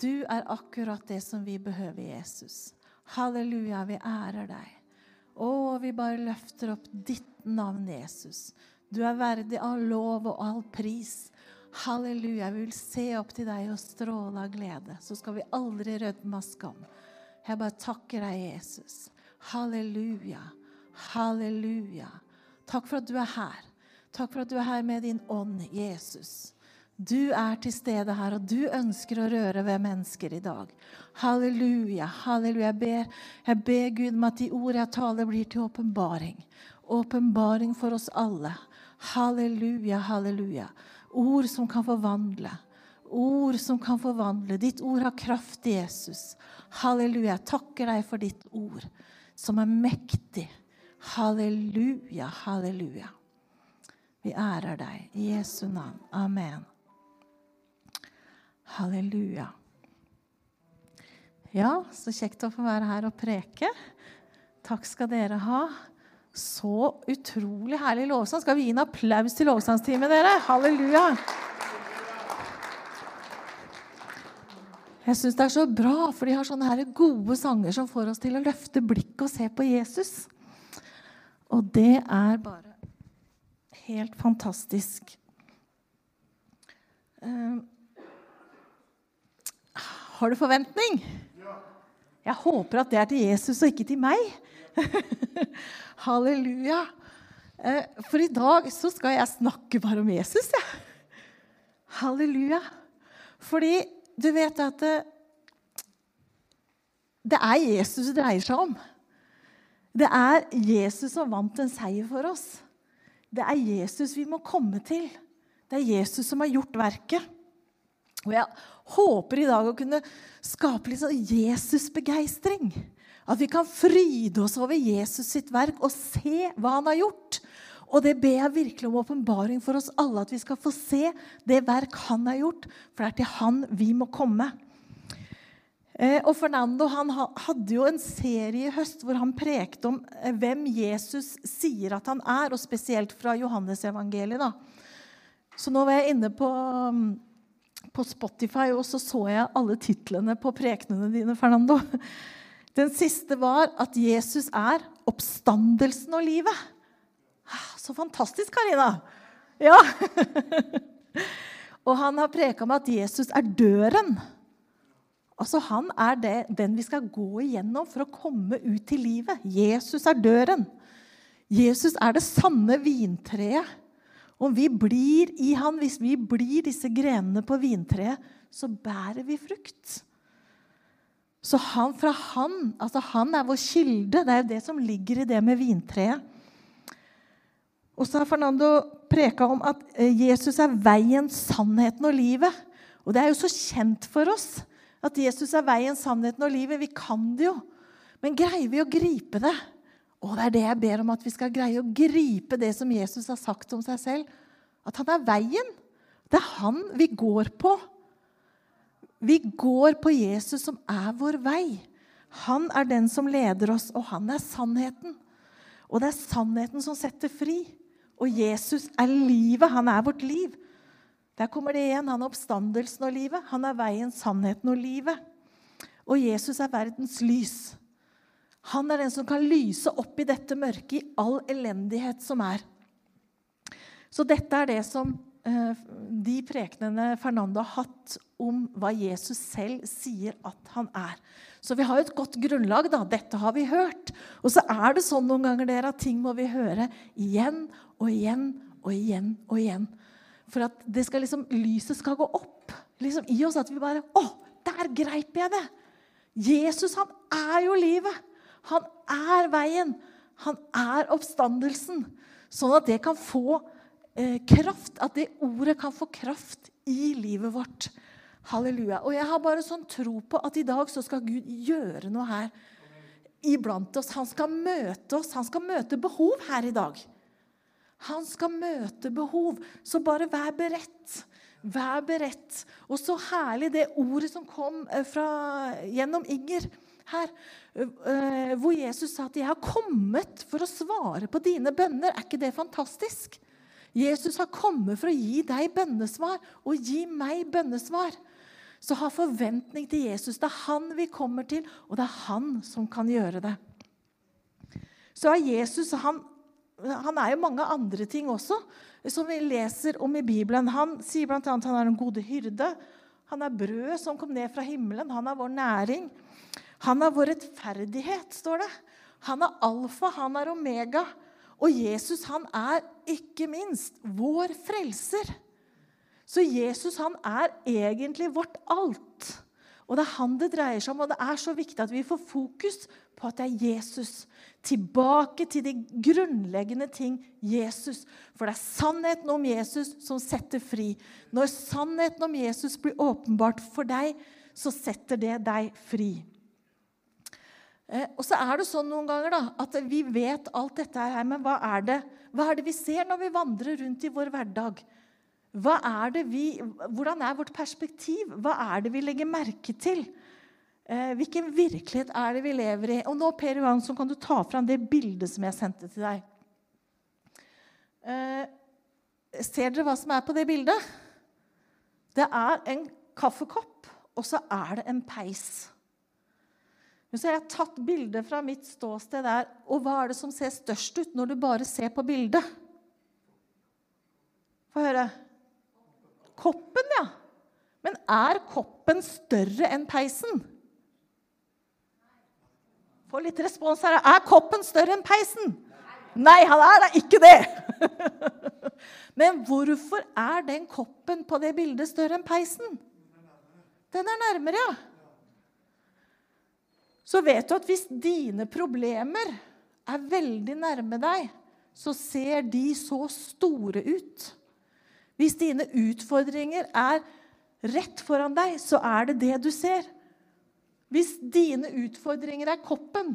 Du er akkurat det som vi behøver, Jesus. Halleluja, vi ærer deg. Å, vi bare løfter opp ditt navn, Jesus. Du er verdig av lov og all pris. Halleluja. Vi vil se opp til deg og stråle av glede. Så skal vi aldri rødme av skam. Jeg bare takker deg, Jesus. Halleluja. Halleluja. Takk for at du er her. Takk for at du er her med din ånd, Jesus. Du er til stede her, og du ønsker å røre ved mennesker i dag. Halleluja, halleluja. Jeg ber, jeg ber Gud om at de ord jeg taler, blir til åpenbaring. Åpenbaring for oss alle. Halleluja, halleluja. Ord som kan forvandle. Ord som kan forvandle. Ditt ord har kraft, Jesus. Halleluja. Jeg takker deg for ditt ord, som er mektig. Halleluja, halleluja. Vi ærer deg i Jesu navn. Amen. Halleluja. Ja, så kjekt å få være her og preke. Takk skal dere ha. Så utrolig herlig lovsang. Skal vi gi en applaus til lovsangsteamet, dere? Halleluja. Jeg syns det er så bra, for de har sånne her gode sanger som får oss til å løfte blikket og se på Jesus. Og det er bare helt fantastisk. Uh, har du forventning? Jeg håper at det er til Jesus og ikke til meg. Halleluja. Eh, for i dag så skal jeg snakke bare om Jesus, jeg. Ja. Halleluja. Fordi du vet at det, det er Jesus det dreier seg om. Det er Jesus som vant en seier for oss. Det er Jesus vi må komme til. Det er Jesus som har gjort verket. Og jeg håper i dag å kunne skape litt sånn Jesus-begeistring. At vi kan fryde oss over Jesus sitt verk og se hva han har gjort. Og det ber jeg virkelig om åpenbaring for oss alle, at vi skal få se det verk han har gjort. For det er til han vi må komme. Eh, og Fernando han hadde jo en serie i høst hvor han prekte om eh, hvem Jesus sier at han er, og spesielt fra Johannesevangeliet. Så nå var jeg inne på mm, på Spotify, og så så jeg alle titlene på prekenene dine, Fernando. Den siste var at Jesus er oppstandelsen og livet. Ah, så fantastisk, Karina! Ja. og han har preka med at Jesus er døren. Altså, Han er det, den vi skal gå igjennom for å komme ut til livet. Jesus er døren. Jesus er det sanne vintreet. Om vi blir i han, hvis vi blir disse grenene på vintreet, så bærer vi frukt. Så han, fra han, altså han er vår kilde. Det er jo det som ligger i det med vintreet. Og så har Fernando preka om at eh, Jesus er veien, sannheten og livet. Og det er jo så kjent for oss at Jesus er veien, sannheten og livet. Vi kan det jo. Men greier vi å gripe det? Og det er det jeg ber om at vi skal greie å gripe det som Jesus har sagt om seg selv. At han er veien. Det er han vi går på. Vi går på Jesus som er vår vei. Han er den som leder oss, og han er sannheten. Og det er sannheten som setter fri. Og Jesus er livet. Han er vårt liv. Der kommer det igjen. Han er oppstandelsen og livet. Han er veien, sannheten og livet. Og Jesus er verdens lys. Han er den som kan lyse opp i dette mørket, i all elendighet som er. Så dette er det som eh, de prekenene Fernando har hatt om hva Jesus selv sier at han er. Så vi har jo et godt grunnlag. da. Dette har vi hørt. Og så er det sånn noen ganger dere, at ting må vi høre igjen og igjen og igjen og igjen. For at det skal liksom, lyset skal gå opp liksom i oss. At vi bare Å, der greip jeg det! Jesus, han er jo livet. Han er veien. Han er oppstandelsen. Sånn at det kan få eh, kraft. At det ordet kan få kraft i livet vårt. Halleluja. Og jeg har bare sånn tro på at i dag så skal Gud gjøre noe her iblant oss. Han skal møte oss. Han skal møte behov her i dag. Han skal møte behov. Så bare vær beredt. Vær beredt. Og så herlig det ordet som kom eh, fra, gjennom Inger her, hvor Jesus sa at 'jeg har kommet for å svare på dine bønner'. Er ikke det fantastisk? Jesus har kommet for å gi deg bønnesvar og gi meg bønnesvar. Så ha forventning til Jesus. Det er han vi kommer til, og det er han som kan gjøre det. Så er Jesus han, han er jo mange andre ting også som vi leser om i Bibelen. Han sier bl.a. at han er den gode hyrde. Han er brød som kom ned fra himmelen. Han er vår næring. Han er vår rettferdighet, står det. Han er alfa, han er omega. Og Jesus han er ikke minst vår frelser. Så Jesus han er egentlig vårt alt. Og det er han det dreier seg om, og det er så viktig at vi får fokus på at det er Jesus. Tilbake til de grunnleggende ting Jesus. For det er sannheten om Jesus som setter fri. Når sannheten om Jesus blir åpenbart for deg, så setter det deg fri. Eh, og så er det sånn noen ganger da, at vi vet alt dette her, men hva er, det, hva er det vi ser når vi vandrer rundt i vår hverdag? Er vi, hvordan er vårt perspektiv? Hva er det vi legger merke til? Eh, hvilken virkelighet er det vi lever i? Og nå, Per Johansson, kan du ta fram det bildet som jeg sendte til deg. Eh, ser dere hva som er på det bildet? Det er en kaffekopp, og så er det en peis. Men så har jeg tatt bildet fra mitt ståsted der. Og hva er det som ser størst ut når du bare ser på bildet? Få høre. Koppen, ja. Men er koppen større enn peisen? Få litt respons her. Er koppen større enn peisen? Nei, han er da ikke det! Men hvorfor er den koppen på det bildet større enn peisen? Den er nærmere, ja så vet du at hvis dine problemer er veldig nærme deg, så ser de så store ut. Hvis dine utfordringer er rett foran deg, så er det det du ser. Hvis dine utfordringer er koppen,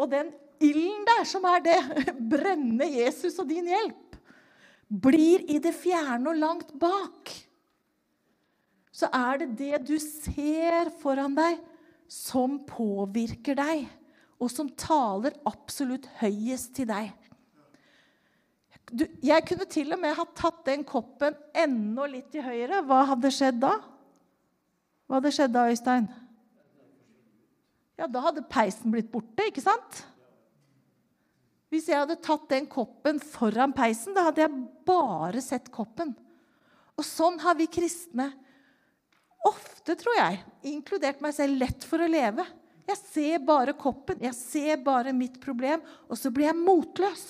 og den ilden der som er det, brenne Jesus og din hjelp, blir i det fjerne og langt bak, så er det det du ser foran deg, som påvirker deg, og som taler absolutt høyest til deg. Du, jeg kunne til og med ha tatt den koppen enda litt til høyre. Hva hadde skjedd da? Hva hadde skjedd da, Øystein? Ja, da hadde peisen blitt borte, ikke sant? Hvis jeg hadde tatt den koppen foran peisen, da hadde jeg bare sett koppen. Og sånn har vi kristne ofte, tror jeg, inkludert meg selv, lett for å leve. Jeg ser bare koppen, jeg ser bare mitt problem, og så blir jeg motløs.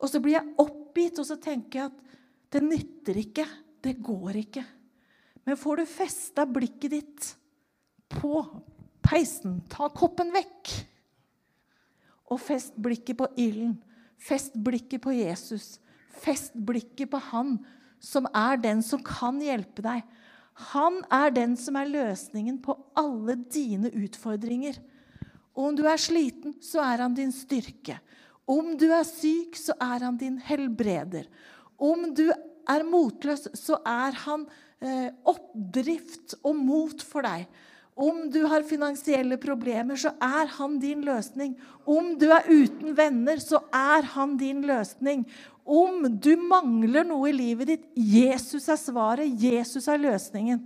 Og så blir jeg oppgitt, og så tenker jeg at det nytter ikke. Det går ikke. Men får du festa blikket ditt på peisen, ta koppen vekk, og fest blikket på ilden, fest blikket på Jesus, fest blikket på Han som er den som kan hjelpe deg, han er den som er løsningen på alle dine utfordringer. Om du er sliten, så er han din styrke. Om du er syk, så er han din helbreder. Om du er motløs, så er han eh, oppdrift og mot for deg. Om du har finansielle problemer, så er han din løsning. Om du er uten venner, så er han din løsning. Om du mangler noe i livet ditt Jesus er svaret, Jesus er løsningen.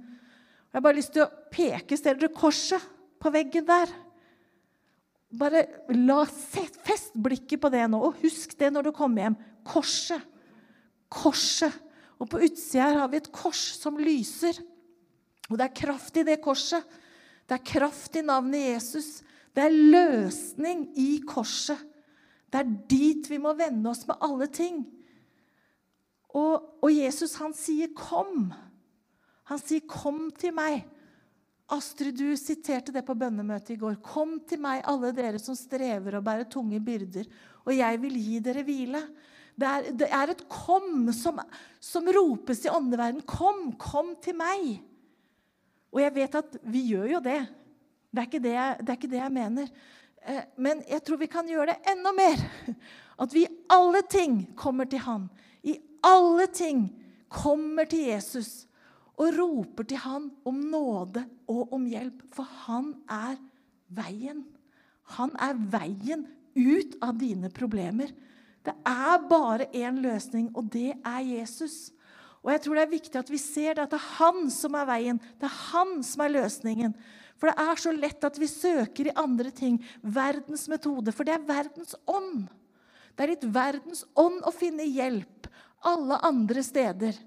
Jeg har bare lyst til å peke stedet korset på veggen der? Bare la Fest blikket på det nå, og husk det når du kommer hjem. Korset. Korset. Og på utsida her har vi et kors som lyser. Og det er kraft i det korset. Det er kraft i navnet Jesus. Det er løsning i korset. Det er dit vi må vende oss med alle ting. Og, og Jesus, han sier 'kom'. Han sier 'kom til meg'. Astrid, du siterte det på bønnemøtet i går. 'Kom til meg, alle dere som strever og bærer tunge byrder, og jeg vil gi dere hvile'. Det er, det er et 'kom' som, som ropes i åndeverden. 'Kom, kom til meg'. Og jeg vet at vi gjør jo det. Det er ikke det jeg, det ikke det jeg mener. Eh, men jeg tror vi kan gjøre det enda mer. At vi i alle ting kommer til Han. I alle ting kommer til Jesus og roper til han om nåde og om hjelp. For han er veien. Han er veien ut av dine problemer. Det er bare én løsning, og det er Jesus. Og jeg tror det er viktig at vi ser det, at det er han som er veien. Det er han som er løsningen. For det er så lett at vi søker i andre ting. Verdens metode. For det er verdens ånd. Det er litt verdens ånd å finne hjelp alle andre steder.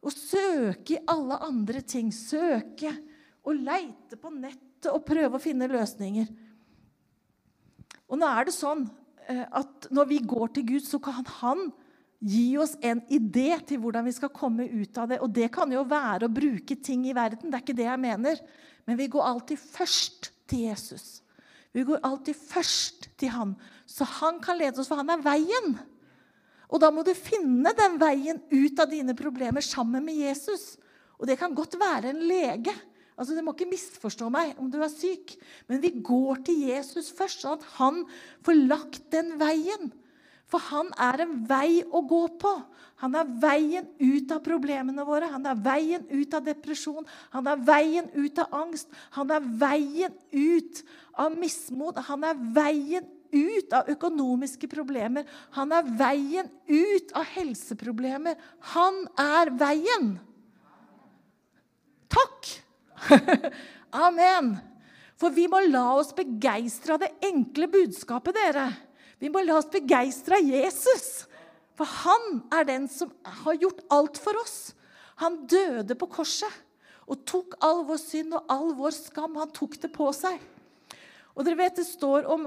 Å søke i alle andre ting. Søke og leite på nettet og prøve å finne løsninger. Og nå er det sånn eh, at når vi går til Gud, så kan han gi oss en idé til hvordan vi skal komme ut av det. Og det kan jo være å bruke ting i verden. Det er ikke det jeg mener. Men vi går alltid først til Jesus. Vi går alltid først til han, så han kan lede oss, for han er veien. Og da må du finne den veien ut av dine problemer sammen med Jesus. Og det kan godt være en lege. Altså, Du må ikke misforstå meg om du er syk, men vi går til Jesus først, sånn at han får lagt den veien. For han er en vei å gå på. Han er veien ut av problemene våre. Han er veien ut av depresjon. Han er veien ut av angst. Han er veien ut av mismot. Han er veien ut av økonomiske problemer. Han er veien ut av helseproblemer. Han er veien. Takk! Amen. For vi må la oss begeistre av det enkle budskapet, dere. Vi må la oss begeistre av Jesus. For han er den som har gjort alt for oss. Han døde på korset og tok all vår synd og all vår skam. Han tok det på seg. Og dere vet det står om,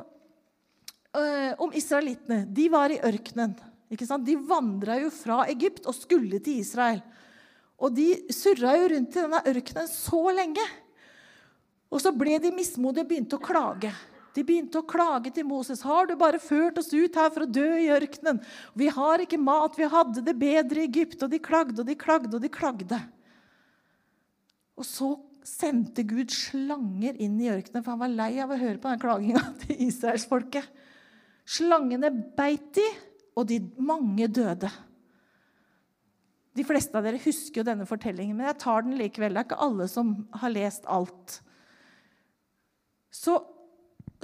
øh, om israelittene. De var i ørkenen. De vandra jo fra Egypt og skulle til Israel. Og de surra jo rundt i denne ørkenen så lenge. Og så ble de mismodige og begynte å klage. De begynte å klage til Moses. 'Har du bare ført oss ut her for å dø i ørkenen?' 'Vi har ikke mat. Vi hadde det bedre i Egypt.' Og de klagde og de klagde og de klagde. Og så sendte Gud slanger inn i ørkenen, for han var lei av å høre på den klaginga til israelsfolket. Slangene beit de, og de mange døde. De fleste av dere husker jo denne fortellingen, men jeg tar den likevel. Det er ikke alle som har lest alt. Så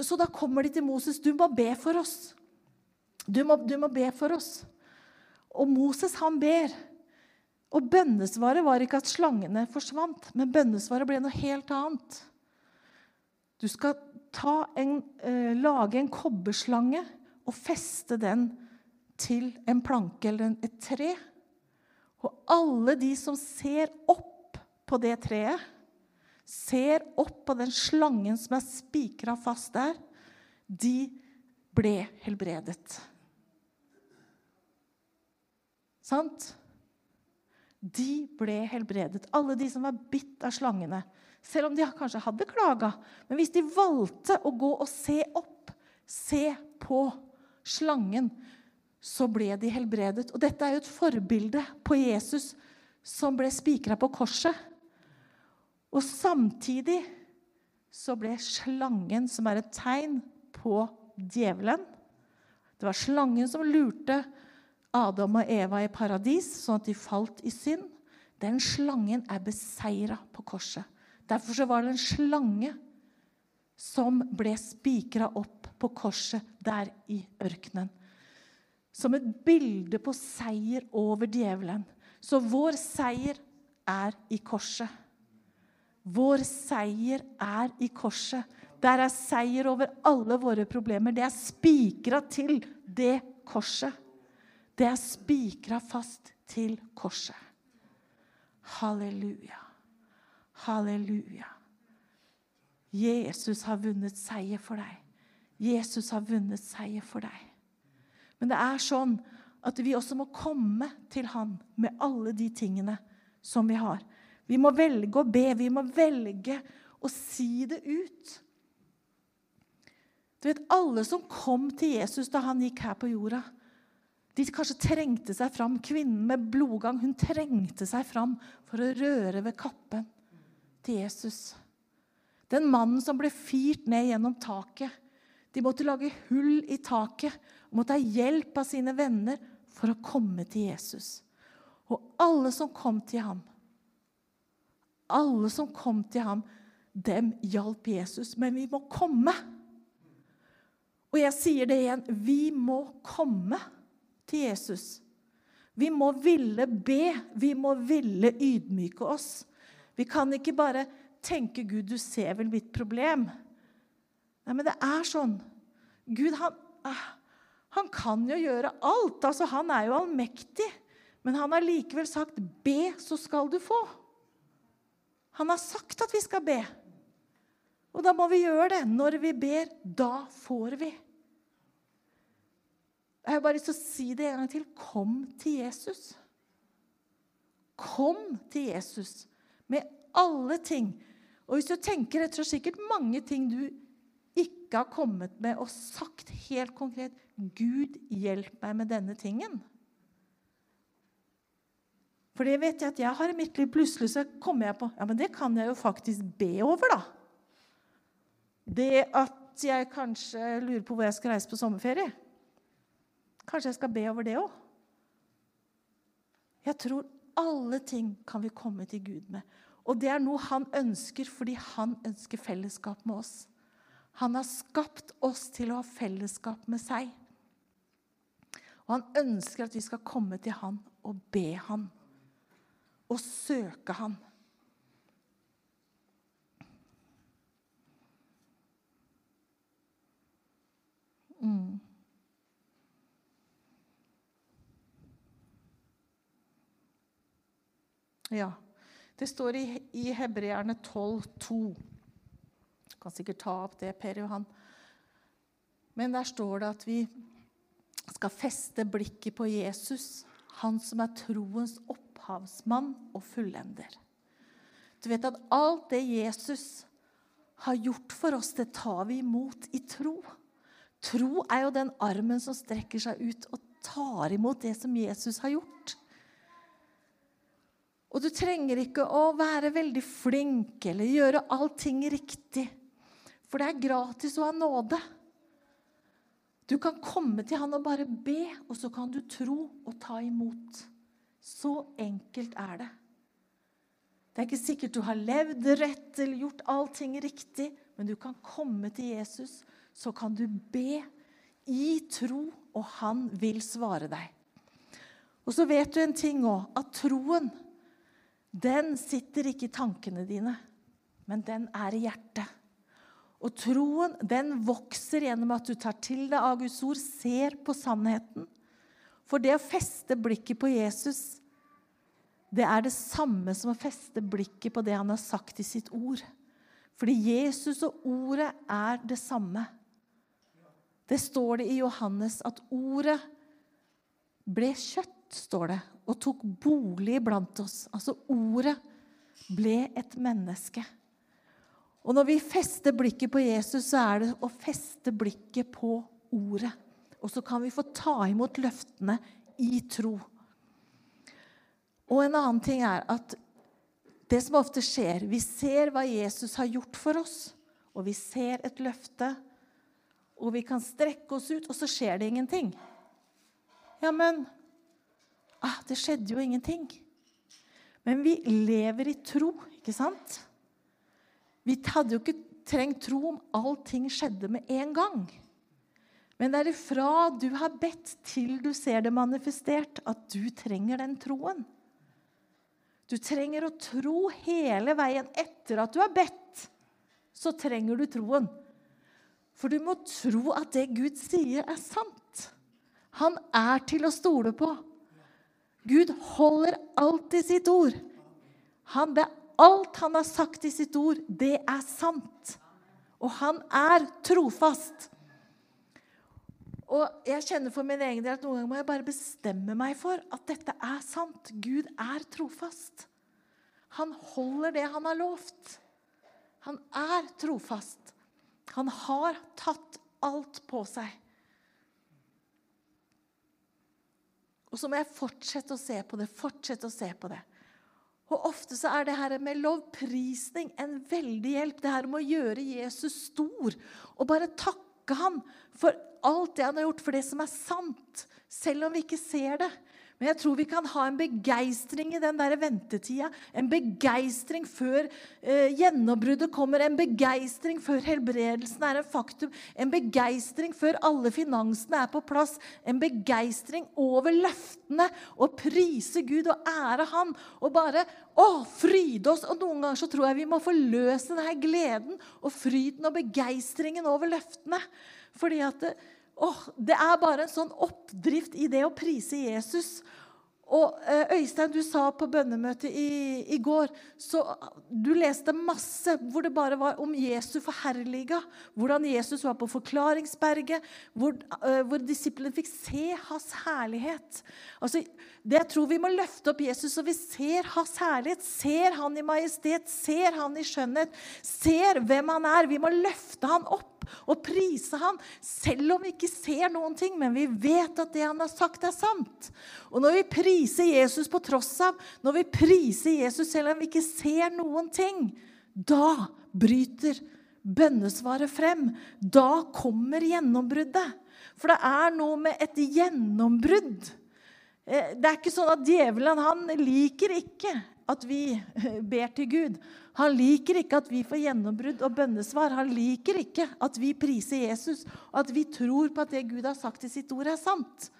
så da kommer de til Moses. 'Du må be for oss.' Du må, du må be for oss. Og Moses, han ber. Og bønnesvaret var ikke at slangene forsvant, men bønnesvaret ble noe helt annet. Du skal en, eh, lage en kobberslange og feste den til en planke eller et tre. Og alle de som ser opp på det treet, ser opp på den slangen som er spikra fast der, de ble helbredet. Sant? De ble helbredet. Alle de som var bitt av slangene. Selv om de kanskje hadde klaga. Men hvis de valgte å gå og se opp, se på slangen, så ble de helbredet. Og dette er jo et forbilde på Jesus som ble spikra på korset. Og samtidig så ble slangen, som er et tegn på djevelen Det var slangen som lurte Adam og Eva i paradis, sånn at de falt i synd. Den slangen er beseira på korset. Derfor så var det en slange som ble spikra opp på korset der i ørkenen. Som et bilde på seier over djevelen. Så vår seier er i korset. Vår seier er i korset. Der er seier over alle våre problemer. Det er spikra til det korset. Det er spikra fast til korset. Halleluja. Halleluja. Jesus har vunnet seier for deg. Jesus har vunnet seier for deg. Men det er sånn at vi også må komme til Han med alle de tingene som vi har. Vi må velge å be. Vi må velge å si det ut. Du vet, Alle som kom til Jesus da han gikk her på jorda, de kanskje trengte seg fram. Kvinnen med blodgang hun trengte seg fram for å røre ved kappen til Jesus. Den mannen som ble firt ned gjennom taket. De måtte lage hull i taket og måtte ha hjelp av sine venner for å komme til Jesus. Og alle som kom til ham, alle som kom til ham, dem hjalp Jesus. Men vi må komme. Og jeg sier det igjen vi må komme til Jesus. Vi må ville be. Vi må ville ydmyke oss. Vi kan ikke bare tenke 'Gud, du ser vel mitt problem'. Nei, men det er sånn. Gud, han, ah, han kan jo gjøre alt. Altså, han er jo allmektig. Men han har likevel sagt 'be, så skal du få'. Han har sagt at vi skal be. Og da må vi gjøre det. Når vi ber, da får vi. Jeg har bare lyst til å si det en gang til. Kom til Jesus. Kom til Jesus med alle ting. Og hvis du tenker etter, så sikkert mange ting du ikke har kommet med og sagt helt konkret 'Gud, hjelp meg med denne tingen'. For det vet jeg at jeg har i mitt liv. Plutselig så kommer jeg på ja, men det kan jeg jo faktisk be over, da. Det at jeg kanskje lurer på hvor jeg skal reise på sommerferie. Kanskje jeg skal be over det òg? Jeg tror alle ting kan vi komme til Gud med. Og det er noe han ønsker fordi han ønsker fellesskap med oss. Han har skapt oss til å ha fellesskap med seg. Og han ønsker at vi skal komme til han og be han. Og søke ham. Mm. Ja. Det står i, i Hebreerne 12,2. Du kan sikkert ta opp det, Per Johan. Men der står det at vi skal feste blikket på Jesus, han som er troens opphavsmann og fullender. Du vet at alt det Jesus har gjort for oss, det tar vi imot i tro. Tro er jo den armen som strekker seg ut og tar imot det som Jesus har gjort. Og du trenger ikke å være veldig flink eller gjøre allting riktig. For det er gratis å ha nåde. Du kan komme til han og bare be, og så kan du tro og ta imot. Så enkelt er det. Det er ikke sikkert du har levd rett eller gjort allting riktig, men du kan komme til Jesus, så kan du be i tro, og han vil svare deg. Og så vet du en ting òg, at troen den sitter ikke i tankene dine, men den er i hjertet. Og troen den vokser gjennom at du tar til deg av Guds ord, ser på sannheten. For det å feste blikket på Jesus, det er det samme som å feste blikket på det han har sagt i sitt ord. Fordi Jesus og ordet er det samme. Det står det i Johannes at ordet ble kjøtt, står det, og tok bolig blant oss. Altså ordet ble et menneske. Og når vi fester blikket på Jesus, så er det å feste blikket på ordet. Og så kan vi få ta imot løftene i tro. Og en annen ting er at det som ofte skjer Vi ser hva Jesus har gjort for oss, og vi ser et løfte. Og vi kan strekke oss ut, og så skjer det ingenting. Ja, men ah, Det skjedde jo ingenting. Men vi lever i tro, ikke sant? Vi hadde jo ikke trengt tro om allting skjedde med en gang. Men det er ifra du har bedt, til du ser det manifestert, at du trenger den troen. Du trenger å tro hele veien etter at du har bedt. Så trenger du troen. For du må tro at det Gud sier, er sant. Han er til å stole på. Gud holder alltid sitt ord. Han, det alt han har sagt i sitt ord, det er sant. Og han er trofast. Og jeg kjenner for min egen del at noen ganger må jeg bare bestemme meg for at dette er sant. Gud er trofast. Han holder det han har lovt. Han er trofast. Han har tatt alt på seg. Og så må jeg fortsette å se på det, fortsette å se på det. Og Ofte så er det her med lovprisning en veldig hjelp. Det her med å gjøre Jesus stor og bare takke ham for alt det han har gjort, for det som er sant. Selv om vi ikke ser det. Men jeg tror vi kan ha en begeistring i den der ventetida. En begeistring før eh, gjennombruddet kommer. En begeistring før helbredelsen er en faktum. En begeistring før alle finansene er på plass. En begeistring over løftene. Og prise Gud og ære Han. Og bare å, fryde oss. Og noen ganger så tror jeg vi må forløse denne gleden og fryden og begeistringen over løftene. Fordi at det, åh, det er bare en sånn oppdrift i det å prise Jesus. Og eh, Øystein, du sa på bønnemøtet i, i, går så Du leste masse hvor det bare var om Jesu forherliga. Hvordan Jesus var på Forklaringsberget. Hvor, uh, hvor disiplene fikk se hans herlighet. Altså, det Jeg tror vi må løfte opp Jesus, så vi ser hans herlighet. Ser han i majestet, ser han i skjønnhet. Ser hvem han er. Vi må løfte han opp og prise han, selv om vi ikke ser noen ting, men vi vet at det han har sagt, er sant. Og når vi priser Jesus på tross av, når vi priser Jesus selv om vi ikke ser noen ting, da bryter bønnesvaret frem. Da kommer gjennombruddet. For det er noe med et gjennombrudd. Eh, det er ikke sånn at djevelen han liker ikke at vi ber til Gud. Han liker ikke at vi får gjennombrudd og bønnesvar. Han liker ikke at vi priser Jesus, og at vi tror på at det Gud har sagt i sitt ord, er sant.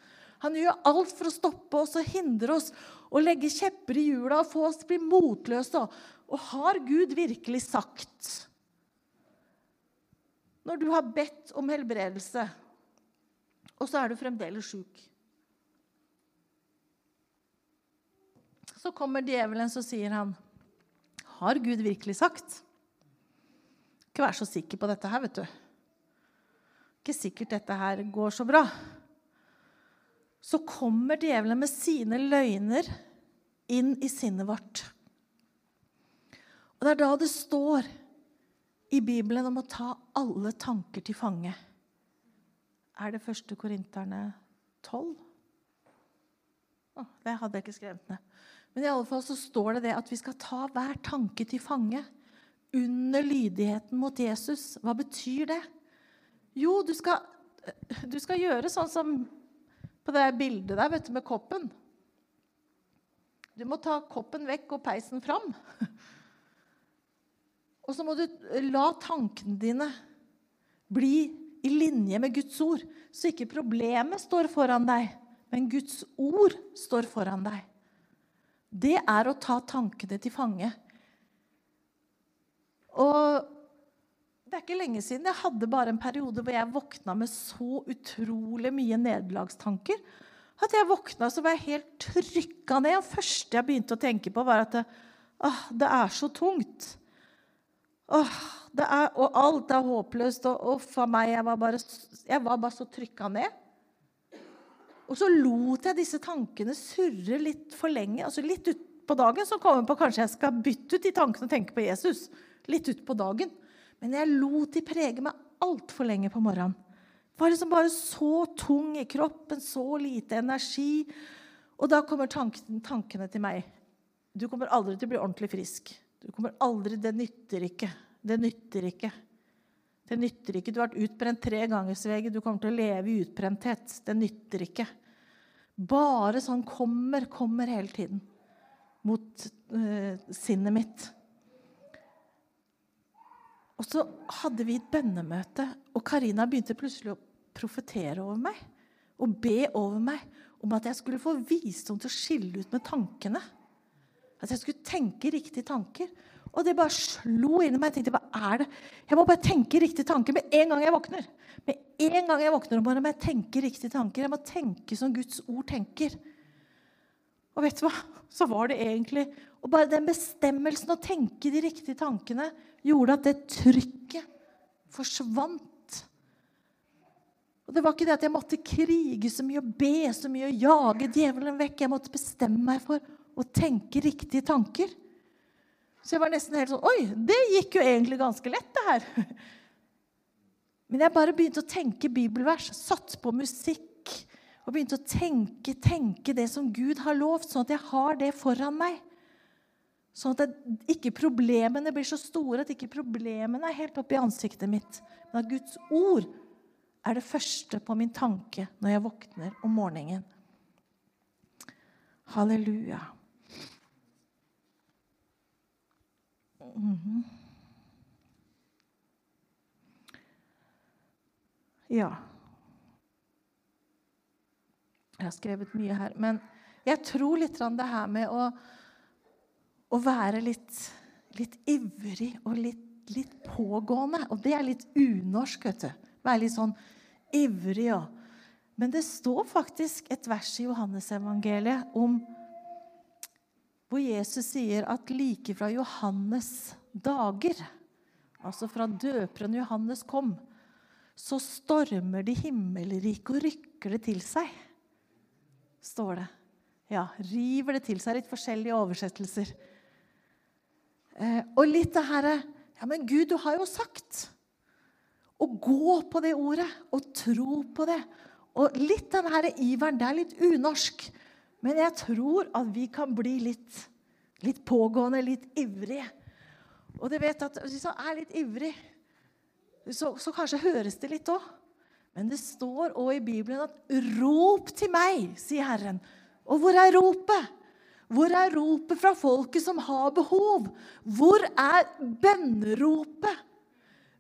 Han gjør alt for å stoppe oss og hindre oss og legge kjepper i hjula og få oss til å bli motløse. Og har Gud virkelig sagt Når du har bedt om helbredelse, og så er du fremdeles sjuk Så kommer djevelen, så sier han har Gud virkelig sagt? Ikke vær så sikker på dette her, vet du. Ikke sikkert dette her går så bra. Så kommer djevelen med sine løgner inn i sinnet vårt. Og Det er da det står i Bibelen om å ta alle tanker til fange. Er det første Korinterne 12? Å, det hadde jeg ikke skrevet ned. Men i alle fall så står det det at vi skal ta hver tanke til fange under lydigheten mot Jesus. Hva betyr det? Jo, du skal, du skal gjøre sånn som på det bildet der vet du, med koppen. Du må ta koppen vekk og peisen fram. Og så må du la tankene dine bli i linje med Guds ord, så ikke problemet står foran deg, men Guds ord står foran deg det er å ta tankene til fange. Og det er ikke lenge siden jeg hadde bare en periode hvor jeg våkna med så utrolig mye nederlagstanker. At jeg våkna så var jeg helt trykka ned. Det første jeg begynte å tenke på, var at det, åh, det er så tungt. Åh, er, og alt er håpløst. Og uff a meg, jeg var bare, jeg var bare så trykka ned. Og så lot jeg disse tankene surre litt for lenge. altså Litt utpå dagen så kom jeg på kanskje jeg skal bytte ut de tankene og tenke på Jesus. Litt utpå dagen. Men jeg lot de prege meg altfor lenge på morgenen. Var liksom bare så tung i kroppen, så lite energi. Og da kommer tanken, tankene til meg. Du kommer aldri til å bli ordentlig frisk. Du kommer aldri, Det nytter ikke. Det nytter ikke. Det nytter ikke. Du har vært utbrent tre ganger, Svege. Du kommer til å leve i utbrenthet. Det nytter ikke. Bare sånn kommer, kommer hele tiden mot uh, sinnet mitt. Og så hadde vi et bønnemøte, og Karina begynte plutselig å profetere over meg. Og be over meg om at jeg skulle få visdom til å skille ut med tankene. At jeg skulle tenke riktige tanker. Og det bare slo inn i meg. Jeg tenkte, hva er det? Jeg må bare tenke riktige tanker med en gang jeg våkner. Med en gang jeg våkner om morgenen, må jeg tenke riktige tanker. Jeg må tenke som Guds ord tenker. Og vet du hva? Så var det egentlig Og bare den bestemmelsen å tenke de riktige tankene gjorde at det trykket forsvant. Og Det var ikke det at jeg måtte krige så mye og be så mye og jage djevelen vekk. Jeg måtte bestemme meg for å tenke riktige tanker. Så jeg var nesten helt sånn Oi, det gikk jo egentlig ganske lett, det her. Men jeg bare begynte å tenke bibelvers, satt på musikk og begynte å tenke, tenke det som Gud har lovt, sånn at jeg har det foran meg. Sånn at ikke problemene blir så store, at ikke problemene er helt oppi ansiktet mitt. Men at Guds ord er det første på min tanke når jeg våkner om morgenen. Halleluja. Mhm. Ja. Jeg har skrevet mye her. Men jeg tror litt det her med å, å være litt, litt, ivrig og litt, litt, pågående Og det er litt unorsk, vet du. Være litt sånn ivrig og Men det står faktisk et vers i Johannesevangeliet om hvor Jesus sier at like fra Johannes' dager, altså fra døperen Johannes kom, så stormer de himmelrike og rykker det til seg står det. Ja, river det til seg. Litt forskjellige oversettelser. Eh, og litt det herre Ja, men Gud, du har jo sagt Å gå på det ordet og tro på det. Og litt den her iveren. Det er litt unorsk. Men jeg tror at vi kan bli litt, litt pågående, litt ivrige. Og du vet at hvis man er litt ivrig, så, så kanskje høres det litt òg. Men det står òg i Bibelen at 'rop til meg', sier Herren. Og hvor er ropet? Hvor er ropet fra folket som har behov? Hvor er bønneropet?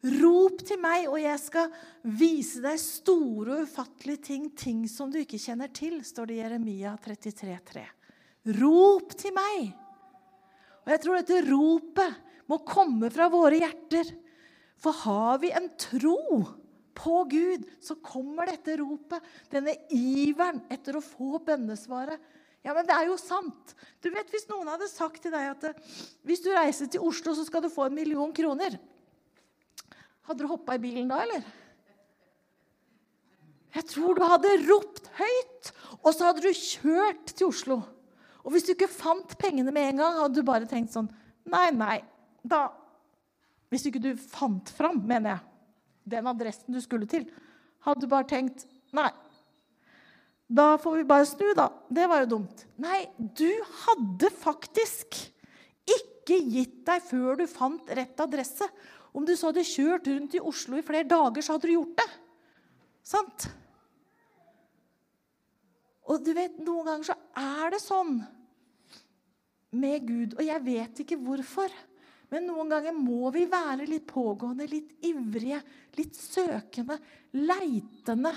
Rop til meg, og jeg skal vise deg store og ufattelige ting, ting som du ikke kjenner til, står det i Jeremia 33, 33,3. Rop til meg! Og jeg tror dette ropet må komme fra våre hjerter. For har vi en tro på Gud, så kommer dette ropet, denne iveren etter å få bønnesvaret. Ja, men det er jo sant. Du vet, Hvis noen hadde sagt til deg at eh, hvis du reiser til Oslo, så skal du få en million kroner Hadde du hoppa i bilen da, eller? Jeg tror du hadde ropt høyt, og så hadde du kjørt til Oslo. Og hvis du ikke fant pengene med en gang, hadde du bare tenkt sånn Nei, nei, da Hvis ikke du fant fram, mener jeg den adressen du skulle til, hadde du bare tenkt Nei, da får vi bare snu, da. Det var jo dumt. Nei, du hadde faktisk ikke gitt deg før du fant rett adresse. Om du så hadde kjørt rundt i Oslo i flere dager, så hadde du gjort det. Sant? Og du vet, noen ganger så er det sånn med Gud, og jeg vet ikke hvorfor. Men noen ganger må vi være litt pågående, litt ivrige, litt søkende, leitende.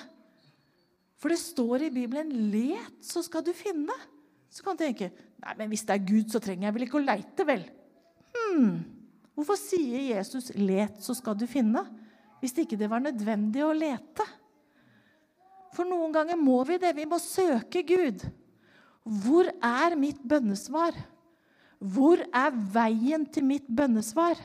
For det står i Bibelen 'let, så skal du finne'. Så kan du tenke nei, men hvis det er Gud, så trenger jeg vel ikke å leite, vel? Hmm. Hvorfor sier Jesus 'let, så skal du finne', hvis ikke det var nødvendig å lete? For noen ganger må vi det. Vi må søke Gud. Hvor er mitt bønnesvar? Hvor er veien til mitt bønnesvar?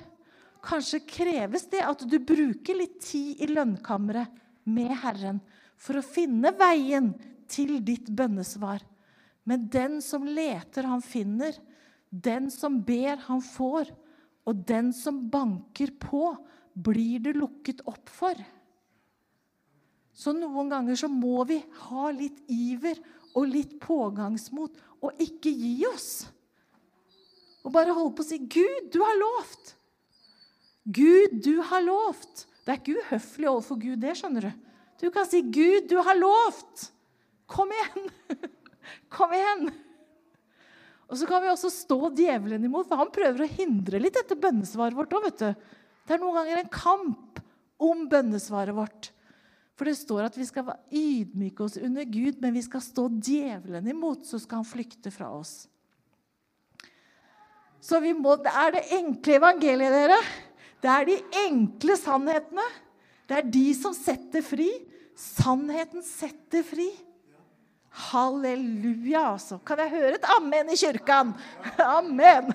Kanskje kreves det at du bruker litt tid i lønnkammeret med Herren for å finne veien til ditt bønnesvar. Men den som leter, han finner. Den som ber, han får. Og den som banker på, blir det lukket opp for. Så noen ganger så må vi ha litt iver og litt pågangsmot og ikke gi oss og bare holde på å si 'Gud, du har lovt'. Gud, du har lovt. Det er ikke uhøflig overfor Gud, det skjønner du. Du kan si 'Gud, du har lovt'. Kom igjen! Kom igjen! Og så kan vi også stå djevelen imot, for han prøver å hindre litt dette bønnesvaret vårt òg. Det er noen ganger en kamp om bønnesvaret vårt. For det står at vi skal ydmyke oss under Gud, men vi skal stå djevelen imot, så skal han flykte fra oss. Så må, det er det enkle evangeliet, dere. Det er de enkle sannhetene. Det er de som setter fri. Sannheten setter fri. Halleluja, altså. Kan jeg høre et amen i kirken? Amen.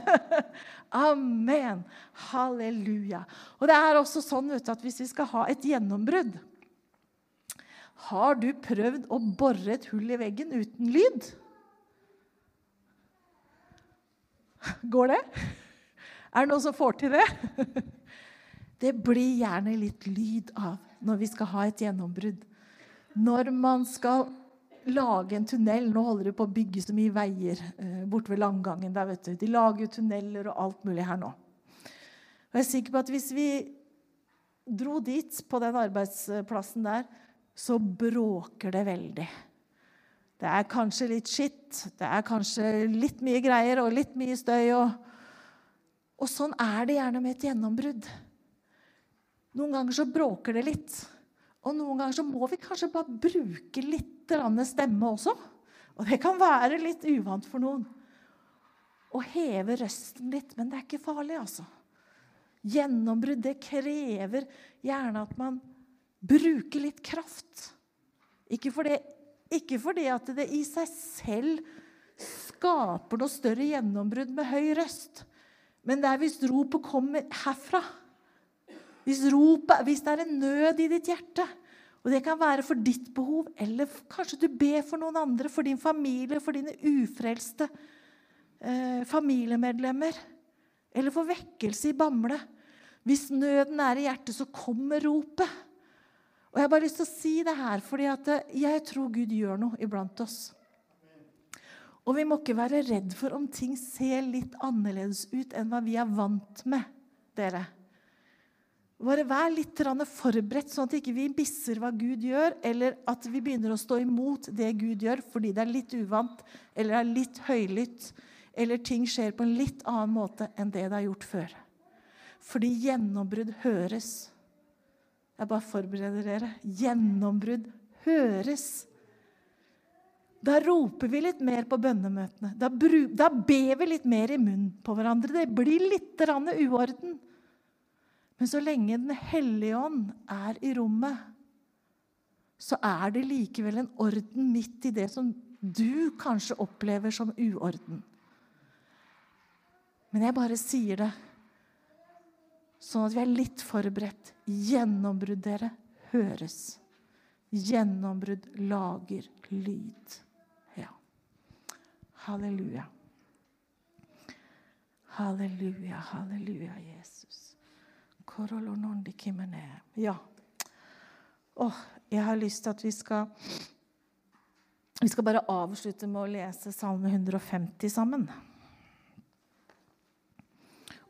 Amen. Halleluja. Og det er også sånn vet du, at hvis vi skal ha et gjennombrudd Har du prøvd å bore et hull i veggen uten lyd? Går det? Er det noen som får til det? Det blir gjerne litt lyd av når vi skal ha et gjennombrudd. Når man skal lage en tunnel Nå holder de på å bygge så mye veier eh, borte ved Langgangen. Der, vet du. De lager jo tunneler og alt mulig her nå. Og jeg er sikker på at hvis vi dro dit, på den arbeidsplassen der, så bråker det veldig. Det er kanskje litt skitt, det er kanskje litt mye greier og litt mye støy. Og, og sånn er det gjerne med et gjennombrudd. Noen ganger så bråker det litt. Og noen ganger så må vi kanskje bare bruke litt stemme også. Og det kan være litt uvant for noen. Å heve røsten litt. Men det er ikke farlig, altså. Gjennombrudd, det krever gjerne at man bruker litt kraft. Ikke fordi, ikke fordi at det i seg selv skaper noe større gjennombrudd med høy røst. Men det er hvis ropet kommer herfra. Hvis, ropet, hvis det er en nød i ditt hjerte. Og det kan være for ditt behov, eller kanskje du ber for noen andre, for din familie, for dine ufrelste eh, familiemedlemmer. Eller for vekkelse i Bamble. Hvis nøden er i hjertet, så kommer ropet. Og Jeg har bare lyst til å si det her, fordi eh, jeg tror Gud gjør noe iblant oss. Og vi må ikke være redd for om ting ser litt annerledes ut enn hva vi er vant med. dere. Bare vær litt forberedt, sånn at vi ikke bisser hva Gud gjør, eller at vi begynner å stå imot det Gud gjør fordi det er litt uvant eller er litt høylytt, eller ting skjer på en litt annen måte enn det det har gjort før. Fordi gjennombrudd høres. Jeg bare forbereder dere. Gjennombrudd høres. Da roper vi litt mer på bønnemøtene. Da, da ber vi litt mer i munnen på hverandre. Det blir litt uorden. Men så lenge Den hellige ånd er i rommet, så er det likevel en orden midt i det som du kanskje opplever som uorden. Men jeg bare sier det sånn at vi er litt forberedt. Gjennombrudd, dere, høres. Gjennombrudd lager lyd. Ja. Halleluja. Halleluja, halleluja, Jesus. Ja. Oh, jeg har lyst til at vi skal Vi skal bare avslutte med å lese Salme 150 sammen.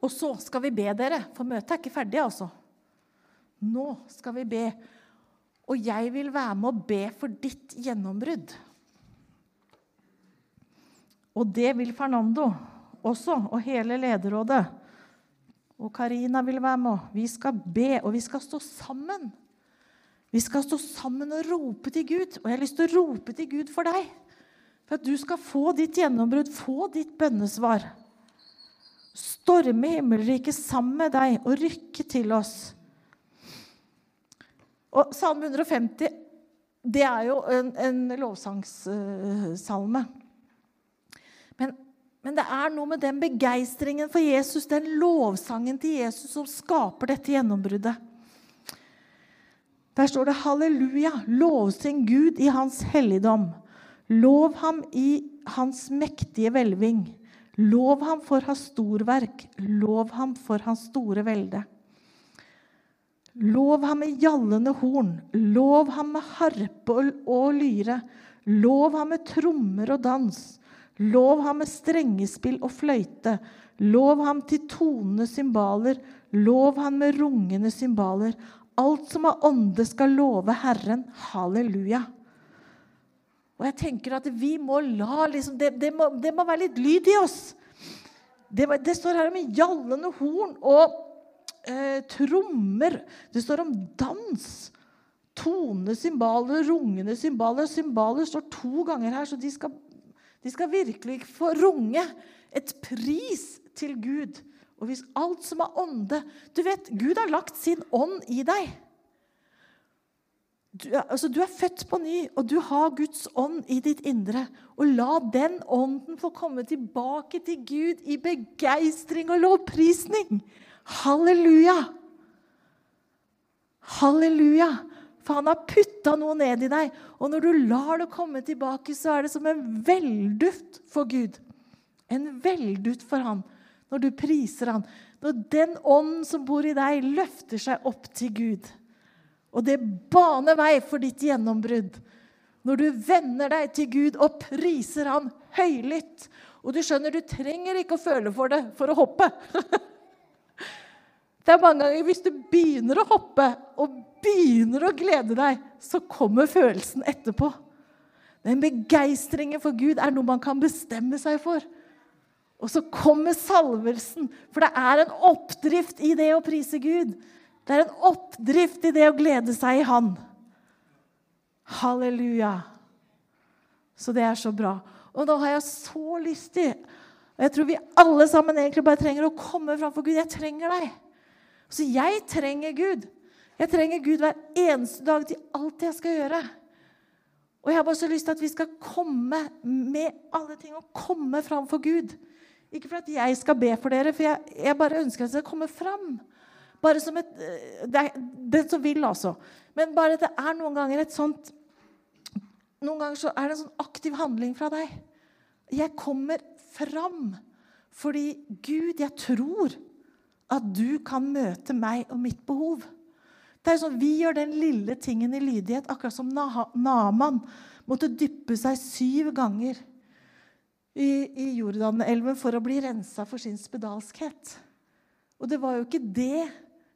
Og så skal vi be dere, for møtet er ikke ferdig, altså. Nå skal vi be. Og jeg vil være med å be for ditt gjennombrudd. Og det vil Fernando også, og hele lederrådet. Og Karina vil være med. Vi skal be, og vi skal stå sammen. Vi skal stå sammen og rope til Gud. Og jeg har lyst til å rope til Gud for deg. For at du skal få ditt gjennombrudd, få ditt bønnesvar storme himmelriket sammen med deg og rykke til oss. Og Salme 150 det er jo en, en lovsangssalme. Men, men, det er noe med den begeistringen for Jesus, den lovsangen til Jesus, som skaper dette gjennombruddet. Der står det 'Halleluja, lovsyng Gud i Hans helligdom'. Lov ham i Hans mektige hvelving. Lov ham for hans storverk, lov ham for hans store velde. Lov ham med gjallende horn, lov ham med harpe og lyre. Lov ham med trommer og dans, lov ham med strengespill og fløyte. Lov ham til tonende cymbaler, lov ham med rungende cymbaler. Alt som har ånde, skal love Herren. Halleluja. Og jeg tenker at vi må la liksom, det, det, må, det, må, være litt lyd i oss. Det, det står her om gjallende horn og eh, trommer. Det står om dans. Tonende cymbaler, rungende cymbaler. Cymbaler står to ganger her, så de skal, de skal virkelig få runge et pris til Gud. Og hvis alt som er ånde Du vet, Gud har lagt sin ånd i deg. Du, altså, du, er født på ny, og du har Guds ånd i ditt indre. Og la den ånden få komme tilbake til Gud i begeistring og lovprisning. Halleluja! Halleluja! For han har putta noe ned i deg. Og når du lar det komme tilbake, så er det som en velduft for Gud. En velduft for han når du priser han. Når den ånden som bor i deg, løfter seg opp til Gud. Og det baner vei for ditt gjennombrudd. Når du vender deg til Gud og priser Han høylytt. Og du skjønner, du trenger ikke å føle for det for å hoppe. Det er mange ganger hvis du begynner å hoppe og begynner å glede deg, så kommer følelsen etterpå. Den begeistringen for Gud er noe man kan bestemme seg for. Og så kommer salvelsen, for det er en oppdrift i det å prise Gud. Det er en oppdrift i det å glede seg i Han. Halleluja. Så det er så bra. Og nå har jeg så lyst til og Jeg tror vi alle sammen egentlig bare trenger å komme framfor Gud. Jeg trenger deg. Så jeg trenger Gud. Jeg trenger Gud hver eneste dag til alt jeg skal gjøre. Og jeg har bare så lyst til at vi skal komme med alle ting og komme fram for Gud. Ikke for at jeg skal be for dere, for jeg, jeg bare ønsker at dere skal komme fram. Bare som et eh, det er, Den som vil, altså. Men bare at det er noen ganger et sånt Noen ganger så er det en sånn aktiv handling fra deg. Jeg kommer fram. Fordi Gud, jeg tror at du kan møte meg og mitt behov. Det er sånn, Vi gjør den lille tingen i lydighet, akkurat som Naman måtte dyppe seg syv ganger i, i Jordanelven for å bli rensa for sin spedalskhet. Og det var jo ikke det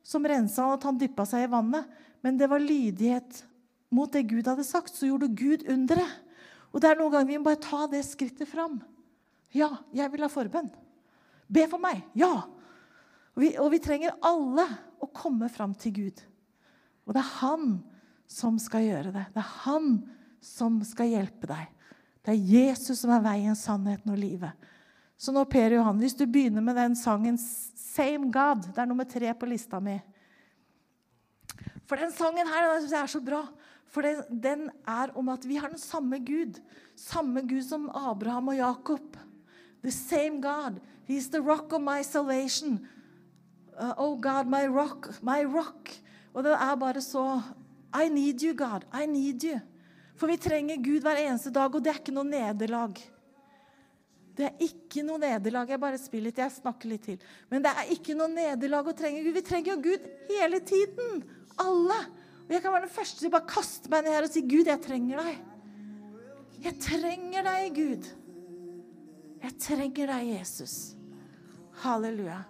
som rensa han, at han dyppa seg i vannet, men det var lydighet mot det Gud hadde sagt. Så gjorde Gud underet. Og det er noen ganger vi må bare ta det skrittet fram. Ja, jeg vil ha forbønn. Be for meg. Ja. Og vi, og vi trenger alle å komme fram til Gud. Og det er han som skal gjøre det. Det er han som skal hjelpe deg. Det er Jesus som er veien, sannheten og livet. Så nå, Per Johan, hvis du begynner med den sangen 'Same God', det er nummer tre på lista mi For den sangen her den synes jeg er så bra. For den, den er om at vi har den samme Gud. Samme Gud som Abraham og Jakob. The same God. He's the rock of my salvation. Uh, oh God, my rock, my rock. Og det er bare så I need you, God. I need you. For vi trenger Gud hver eneste dag, og det er ikke noe nederlag. Det er ikke noe nederlag. Jeg bare spiller litt, jeg snakker litt til. Men det er ikke noe nederlag å trenge Gud. Vi trenger jo Gud hele tiden. Alle. Og jeg kan være den første til å bare kaste meg ned her og si, 'Gud, jeg trenger deg'. Jeg trenger deg, Gud. Jeg trenger deg, Jesus. Halleluja.